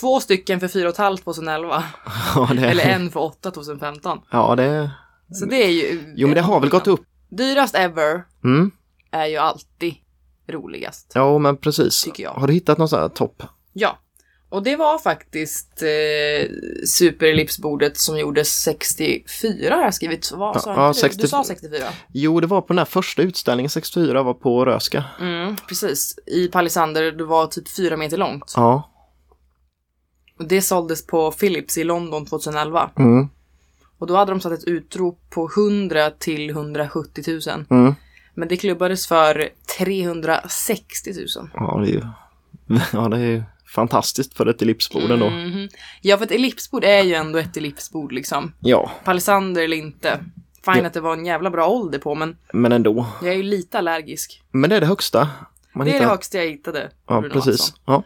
två stycken för 4 500 2011. ja, det, Eller en för 8 2015. ja, det... Så det är ju... Jo men det har väl gått upp. Dyrast ever Mm. är ju alltid roligast. Ja men precis. Tycker jag. Har du hittat någon sån här topp? Ja. Och det var faktiskt eh, superellipsbordet som gjordes 64 har jag skrivit. Sa Ja, du? 60 Du sa 64? Jo, det var på den här första utställningen 64 var på Röska. Mm, precis. I Palisander, det var typ fyra meter långt. Ja. Och det såldes på Philips i London 2011. Mm. Och då hade de satt ett utrop på 100 till 170 000. Mm. Men det klubbades för 360 000. Ja, det är ju ja, det är ju fantastiskt för ett ellipsbord ändå. Mhm. Ja, för ett ellipsbord är ju ändå ett ellipsbord liksom. Ja, Palisander eller inte. Fine Ja. att det var en jävla bra ålder på, men men ändå. jag är ju lite allergisk. Men det är det högsta. Man Det är det hittar- högsta jag hittade. Ja, Bruno precis. Hansson. Ja.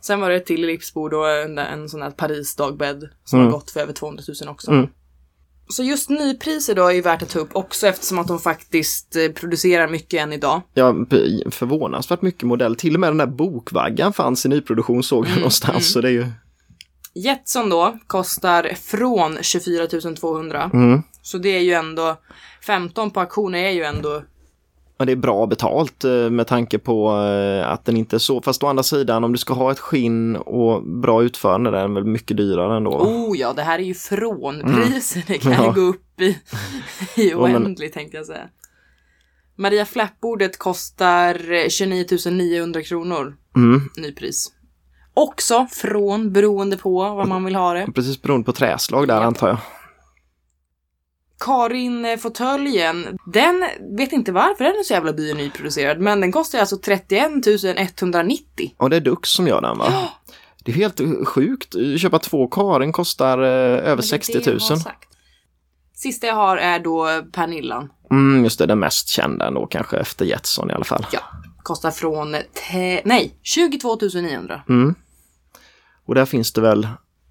Sen var det ett till ellipsbord och en, en sån här Paris-dagbädd som Mm. har gått för över 200 000 också. Mm. Så just nypriser då är ju värt att ta upp också eftersom att de faktiskt eh, producerar mycket än idag. Ja, förvånansvärt mycket modell. Till och med den där bokvaggan fanns i nyproduktion såg jag någonstans. Så det är ju... Jetson då kostar från 24 200. Mm. Så det är ju ändå 15 på auktion är ju ändå Ja, det är bra betalt eh, med tanke på eh, att den inte är så. Fast å andra sidan om du ska ha ett skinn och bra utförande där är den väl mycket dyrare ändå. Oh ja, det här är ju från priser. Det kan Mm. Ja. gå upp i, i Ja, men- oändligt tänkte jag säga. Maria Flapp-bordet kostar 29 900 kronor. Mm. Nypris. Också från beroende på vad man vill ha det. Precis beroende på träslag där Ja. antar jag. Karin eh, fåtöljen, den vet inte varför den är så jävla dyr nyproducerad, men den kostar alltså 31 190. Och det är Dux som gör den va? Det är helt sjukt. Köpa två Karin kostar eh, över 60 000. Det jag har sagt. Sista jag har är då Pernillan. Mm, just det, den mest kända ändå kanske efter Jetson i alla fall. Ja, kostar från te- nej, 22 900. Mm. Och där finns det väl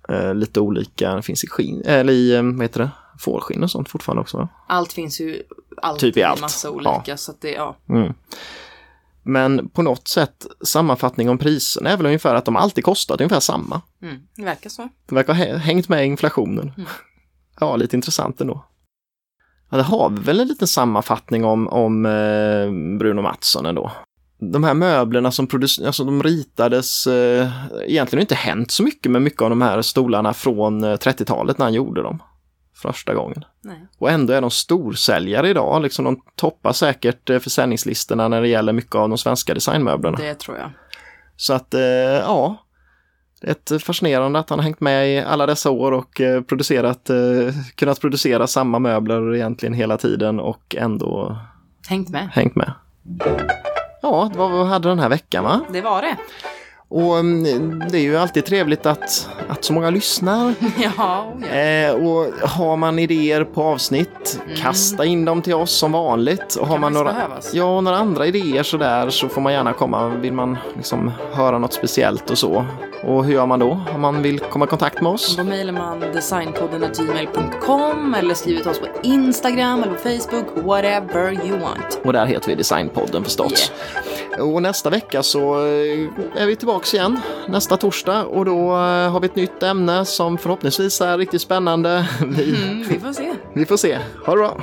eh, lite olika, det finns i skinn, eller i, eh, vad heter det, fårskinn och sånt fortfarande också. Allt finns ju alltid Typ i allt. massa olika. Ja. Så det, ja. Mm. Men på något sätt, sammanfattning om priserna är väl ungefär att de alltid kostat ungefär samma. Mm, det verkar så. Det verkar ha hä- hängt med inflationen. Mm. Ja, lite intressant ändå. Ja, det har vi väl en liten sammanfattning om, om eh, Bruno Mattsson ändå. De här möblerna som producerades, alltså de ritades, eh, egentligen inte hänt så mycket med mycket av de här stolarna från eh, 30-talet när han gjorde dem. Första gången. Nej. Och ändå är de storsäljare idag, liksom de toppar säkert eh, försäljningslistorna när det gäller mycket av de svenska designmöblerna. Det tror jag. Så att, eh, ja. Ett fascinerande att han har hängt med i alla dessa år och eh, producerat, kunnat producera samma möbler egentligen hela tiden och ändå Hängt med. hängt med. Ja, det var vad vi hade den här veckan va? Det var det. Och mm, det är ju alltid trevligt att, att så många lyssnar. ja, ja. Eh, och har man idéer på avsnitt, kasta in dem till oss som vanligt. Och har man några, behövas. ja, några andra idéer sådär så får man gärna komma. Vill man liksom höra något speciellt och så. Och hur gör man då om man vill komma i kontakt med oss? Då mejlar man designpodden.gmail.com eller skriver till oss på Instagram eller på Facebook, whatever you want. Och där heter vi Designpodden förstås. Och nästa vecka så eh, är vi tillbaks igen nästa torsdag och då eh, har vi ett nytt ämne som förhoppningsvis är riktigt spännande. Vi, Mm, vi får se. vi får se. Ha det bra!